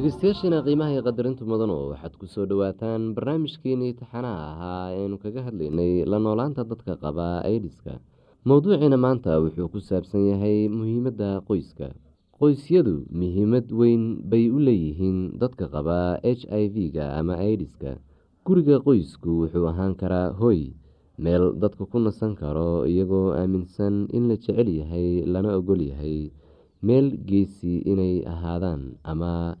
dhegeystayaashiina qiimaha iyo qadarintu mudano waxaad ku soo dhowaataan barnaamijkeenii taxanaha ahaa eanu kaga hadlaynay la noolaanta dadka qaba aidiska mowduuciina maanta wuxuu ku saabsan yahay muhiimadda qoyska. Qoysyadu muhiimad weyn bay u leeyihiin dadka qaba h i v-ga ama idiska guriga qoysku wuxuu ahaan karaa hoy meel dadka ku nasan karo iyagoo aaminsan in la jecel yahay lana ogol yahay meel geesi inay ahaadaan ama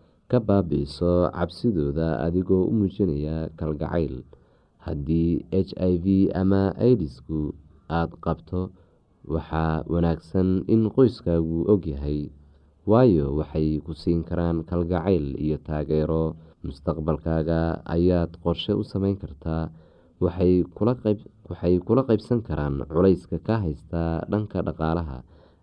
ka baabi'iso cabsidooda adigoo u muujinaya kalgacayl. Haddii h i v ama idisku aada qabto waxaa wanaagsan in qoyskaagu ogyahay waayo waxay ku siin karaan kalgacayl iyo taageero. Mustaqbalkaaga ayaad qorshe u sameyn kartaa waxay kula qeybsan karaan culayska ka haysta dhanka dhaqaalaha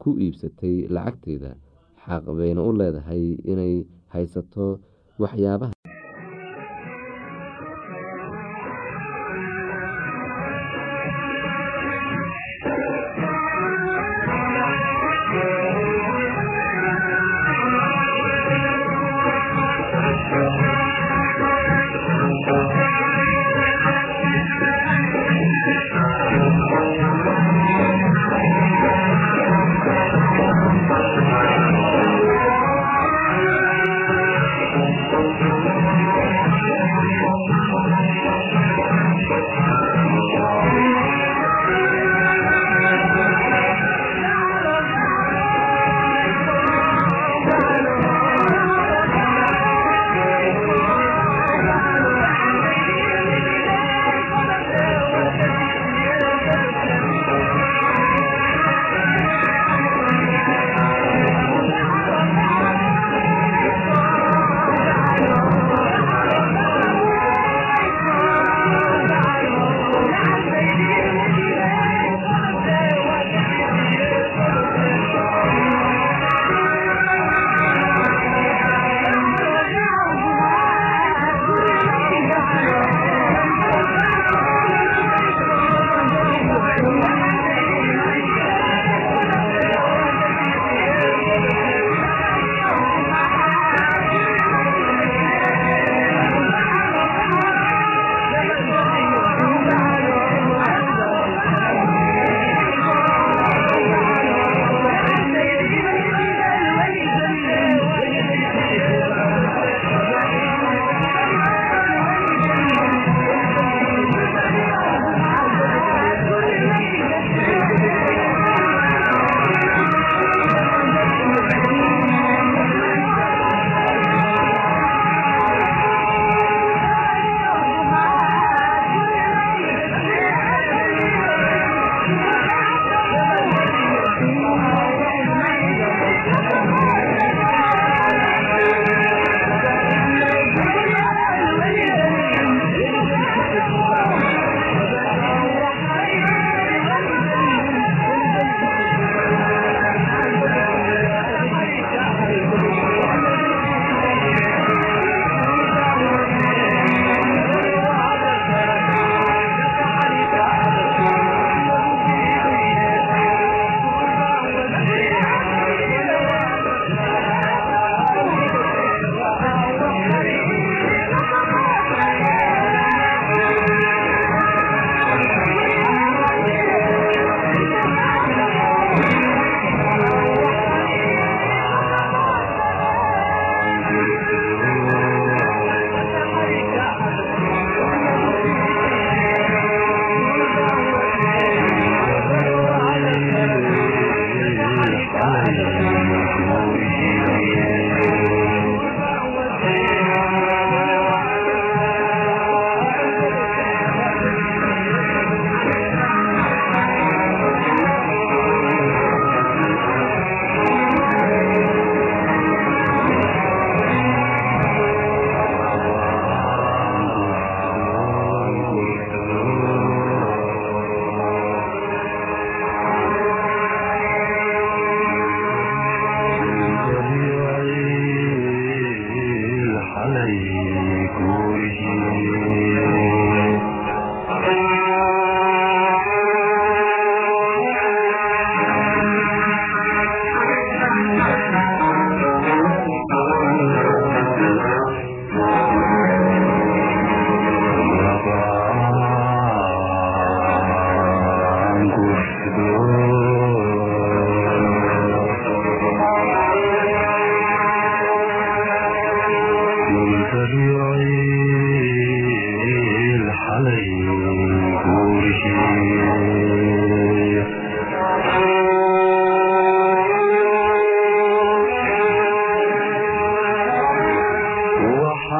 ku iibsatay lacagteeda xaq bayna u leedahay inay haysato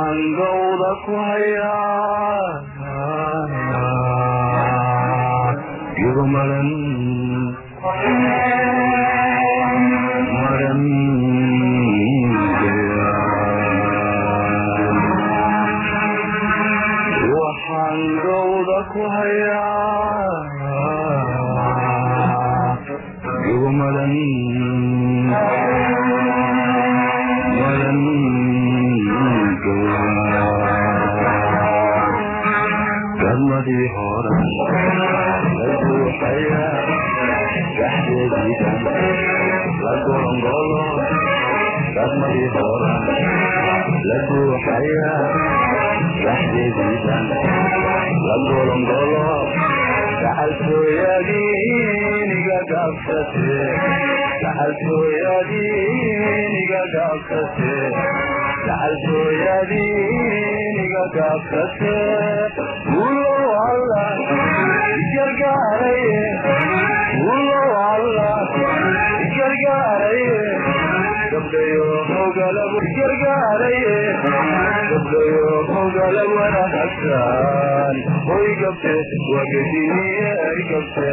waxaan gowda ku hayaa igu maran labuuxaya dhaxdeediidan la golongolo dadmadii hooran la buuxaya dhaxdeediidan la golongolo gacaltooyadiiniga gaabsate gacaltooyadiiniga gaabsate xashooyadiiniga gaabsate ulow alla igargaaraye ulow alla igargaaraye gabdhayo hogala igargaaraye gabdhayo hogala wanaagsan hoy gabte wagediniye gabte.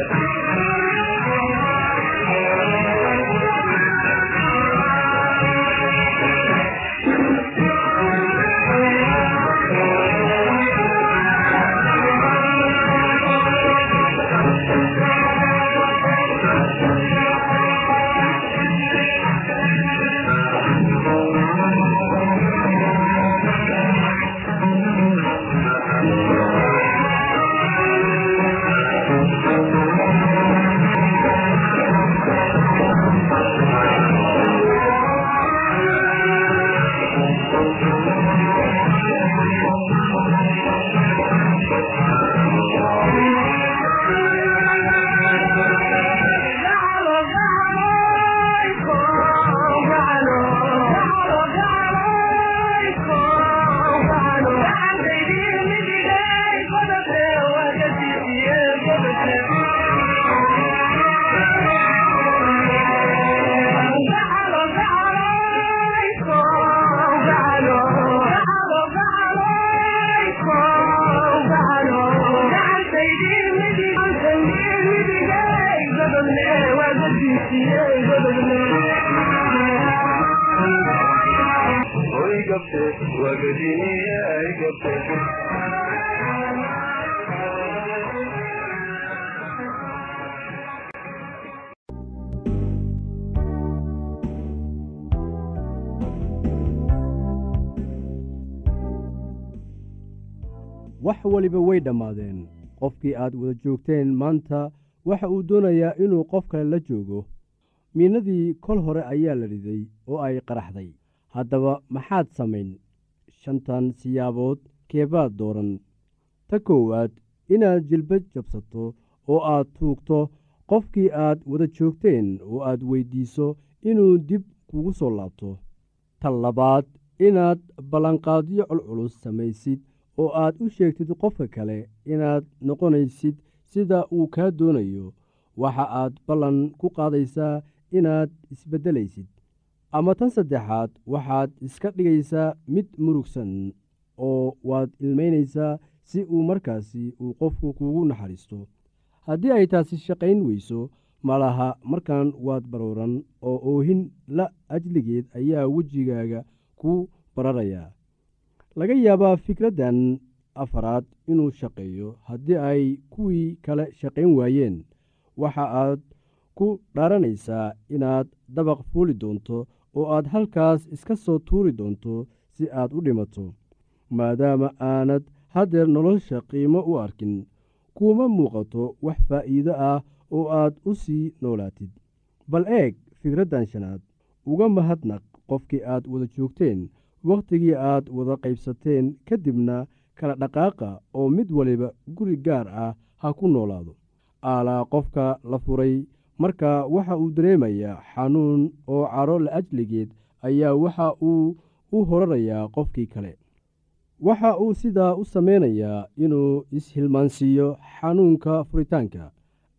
Wax waliba way dhammaadeen. Qofkii aad wada joogteen maanta waxa uu doonayaa inuu qof kale la joogo. Miinadii kol hore ayaa la riday oo ay qaraxday haddaba maxaad samayn. Shantan siyaabood keebaad dooran. Ta koowaad inaad jilbad jabsato oo aad tuugto qofkii aad wada joogteen oo aad weyddiiso inuu dib kugu soo laabto. Ta labaad inaad ballanqaadyo culculus samaysid oo aad u sheegtid qofka kale inaad noqonaysid sida uu kaa doonayo. Waxa aad ballan ku qaadaysaa inaad isbeddelaysid ama tan saddexaad waxaad iska dhigaysaa mid murugsan oo waad ilmaynaysaa si uu markaasi uu qofku kuugu naxariisto. Haddii ay taasi shaqayn weyso malaha markan waad baruuran oo oohin la ajligeed ayaa wejigaaga ku bararayaa laga yaabaa fikraddan afaraad inuu shaqeeyo haddii ay kuwii kale shaqayn waayeen. Waxa aad ku dhaaranaysaa inaad dabaq fuuli doonto oo aad halkaas iska soo tuuri doonto si aad u dhimato maadaama aanad haddeer nolosha qiimo u arkin. Kuuma muuqato wax faa'iido ah oo aad u sii noolaatid. Bal eeg fikraddan shanaad uga mahadnaq qofkii aad wada joogteen wakhtigii aad wada qaybsateen kadibna kala dhaqaaqa oo mid waliba guri gaar ah ha ku noolaado. Aalaa qofka la furay marka waxa uu dareemayaa xanuun oo caro la ajligeed ayaa waxa uu u horarayaa qofkii kale. Waxa uu sidaa u sameynayaa inuu ishilmaansiiyo xanuunka furitaanka.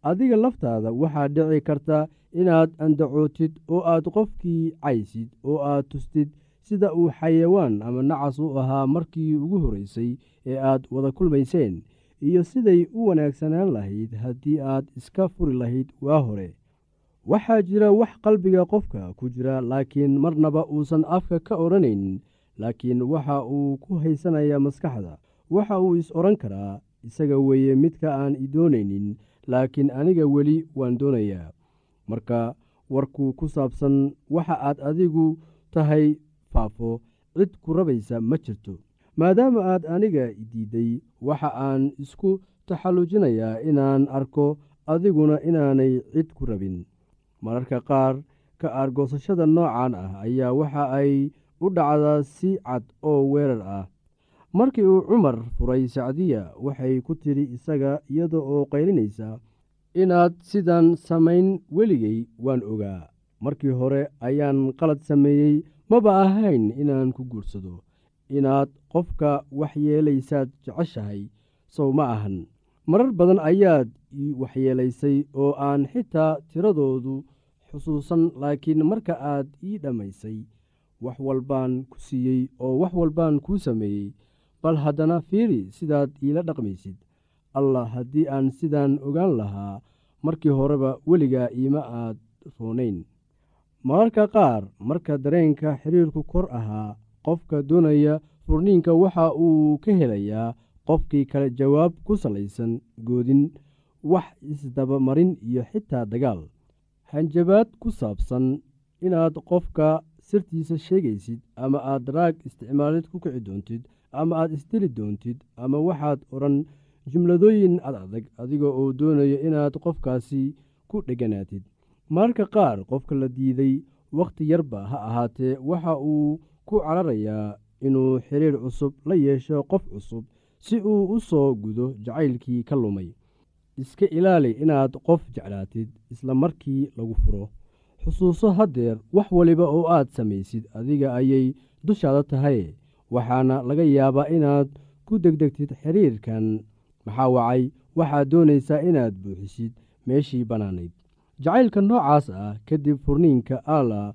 Adiga laftaada waxaa dhici karta inaad andacootid oo aad qofkii caysid oo aad tustid sida uu xayawaan ama nacas u ahaa markii ugu horreysay ee aad wada kulmayseen iyo siday u wanaagsanaan lahayd haddii aad iska furi lahayd waa hore. Waxaa jira wax qalbiga qofka ku jira laakiin marnaba uusan afka ka odhanaynin laakiin waxa uu ku haysanayaa maskaxda. Waxa uu is odhan karaa isaga weeye midka aan i doonaynin laakiin aniga weli waan doonayaa. Marka warku ku saabsan waxa aad adigu tahay faafo cid ku rabaysa ma jirto maadaama aad aniga idiidday waxa aan isku taxallujinayaa inaan arko adiguna inaanay cid ku rabin. Mararka qaar ka aargoosashada noocan ah ayaa waxa ay u dhacdaa si cad oo weerar ah. Markii uu cumar furay sacdiya waxay ku tidhi isaga iyada oo qaylinaysa inaad sidan samayn weligay waan ogaa. Markii hore ayaan qalad sameeyey maba ahayn inaan ku guursado inaad qofka wax yeelaysaad jeceshahay sow ma ahan. Marar badan ayaad ii waxyeelaysay oo aan xitaa tiradoodu xusuusan laakiin marka aad ii dhammaysay wax walbaan ku siiyey oo wax walbaan kuu sameeyey bal haddana fiiri sidaad iila dhaqmaysid. Allah haddii aan sidaan ogaan lahaa markii horeba weligaa iima aad roonayn. Mararka qaar marka dareenka xiriirku kor ahaa qofka doonaya furniinka waxa uu ka helayaa qofkii kale jawaab ku salaysan goodin wax isdabamarin iyo xitaa dagaal. Hanjabaad ku saabsan inaad qofka sirtiisa sheegaysid ama aad daraag isticmaalid ku kici doontid ama aad isdili doontid ama waxaad odhan jumladooyin ad adag adiga oo doonaya inaad qofkaasi ku dheganaatid. Mararka qaar qofka la diiday wakhti yarba ha ahaatee waxa uu ku cararayaa inuu xiriir cusub la yeesho qof cusub si uu u soo gudo jacaylkii ka lumay. Iska ilaali inaad qof jeclaatid isla markii lagu furo. Xusuuso haddeer wax waliba oo aad samaysid adiga ayay dushaada tahay. Waxaana laga yaabaa inaad ku degdegtid xiriirkan. Maxaa wacay? Waxaad doonaysaa inaad buuxisid meeshii bannaanayd. Jacaylka noocaas ah kadib furniinka allah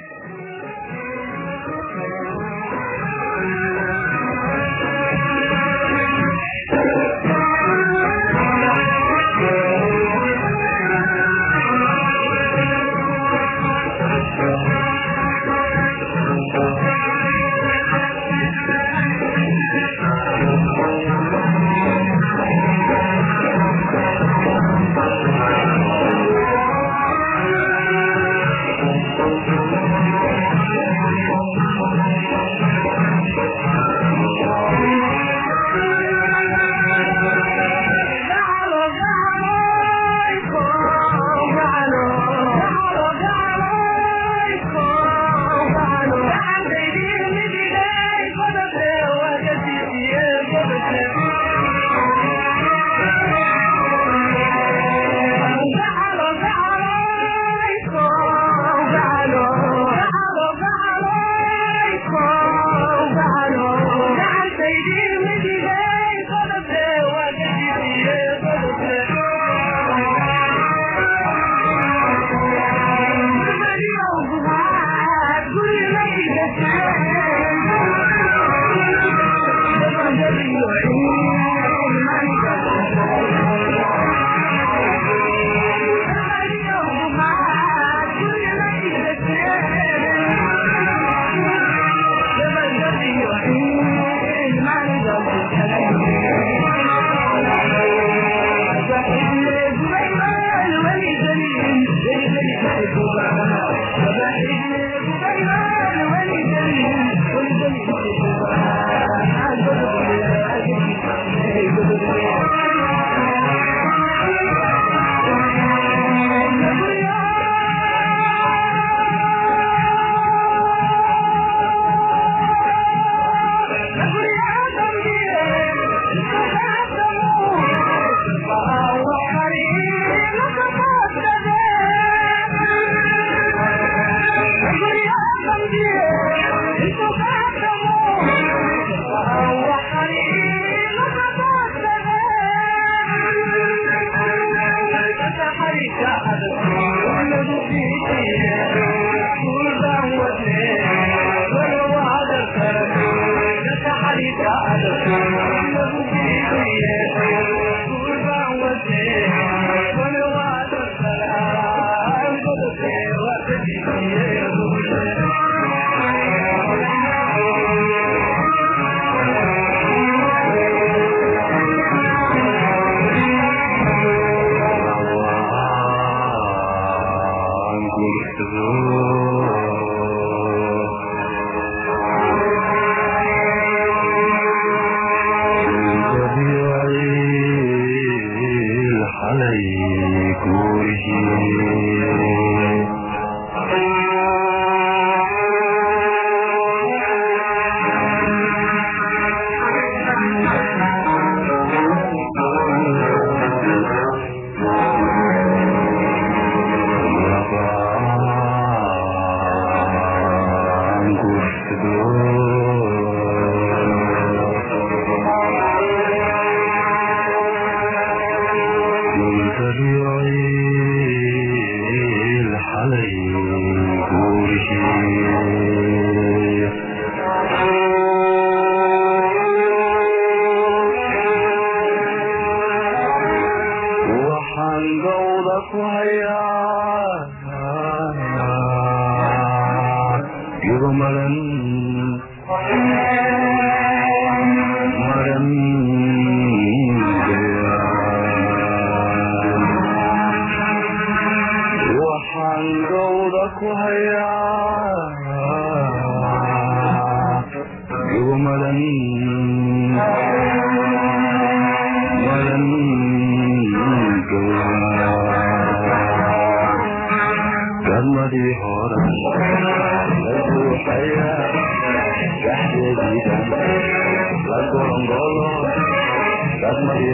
ku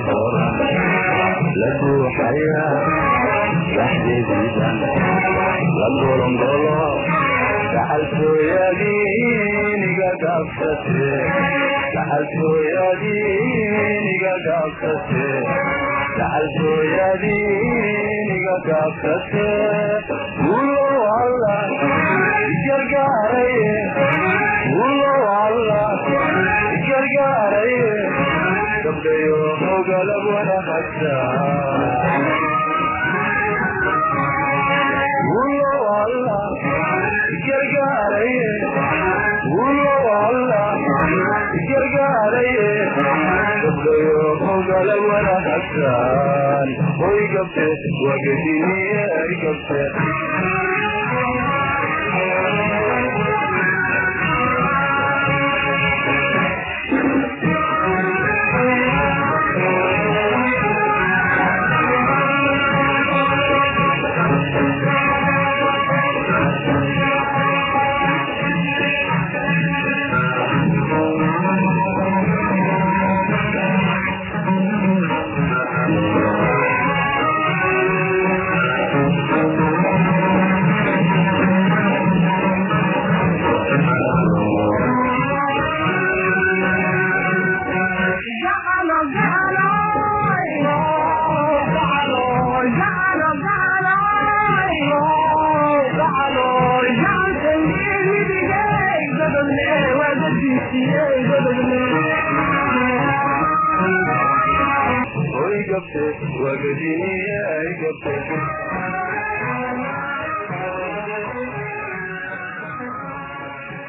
horan la buuxaya saxdeediidan la golongolo saxaltooyadiiniga gaabsate saxaltooyadiiniga gaabsate saxaltooyadiiniga gaabsate jooga laguna aa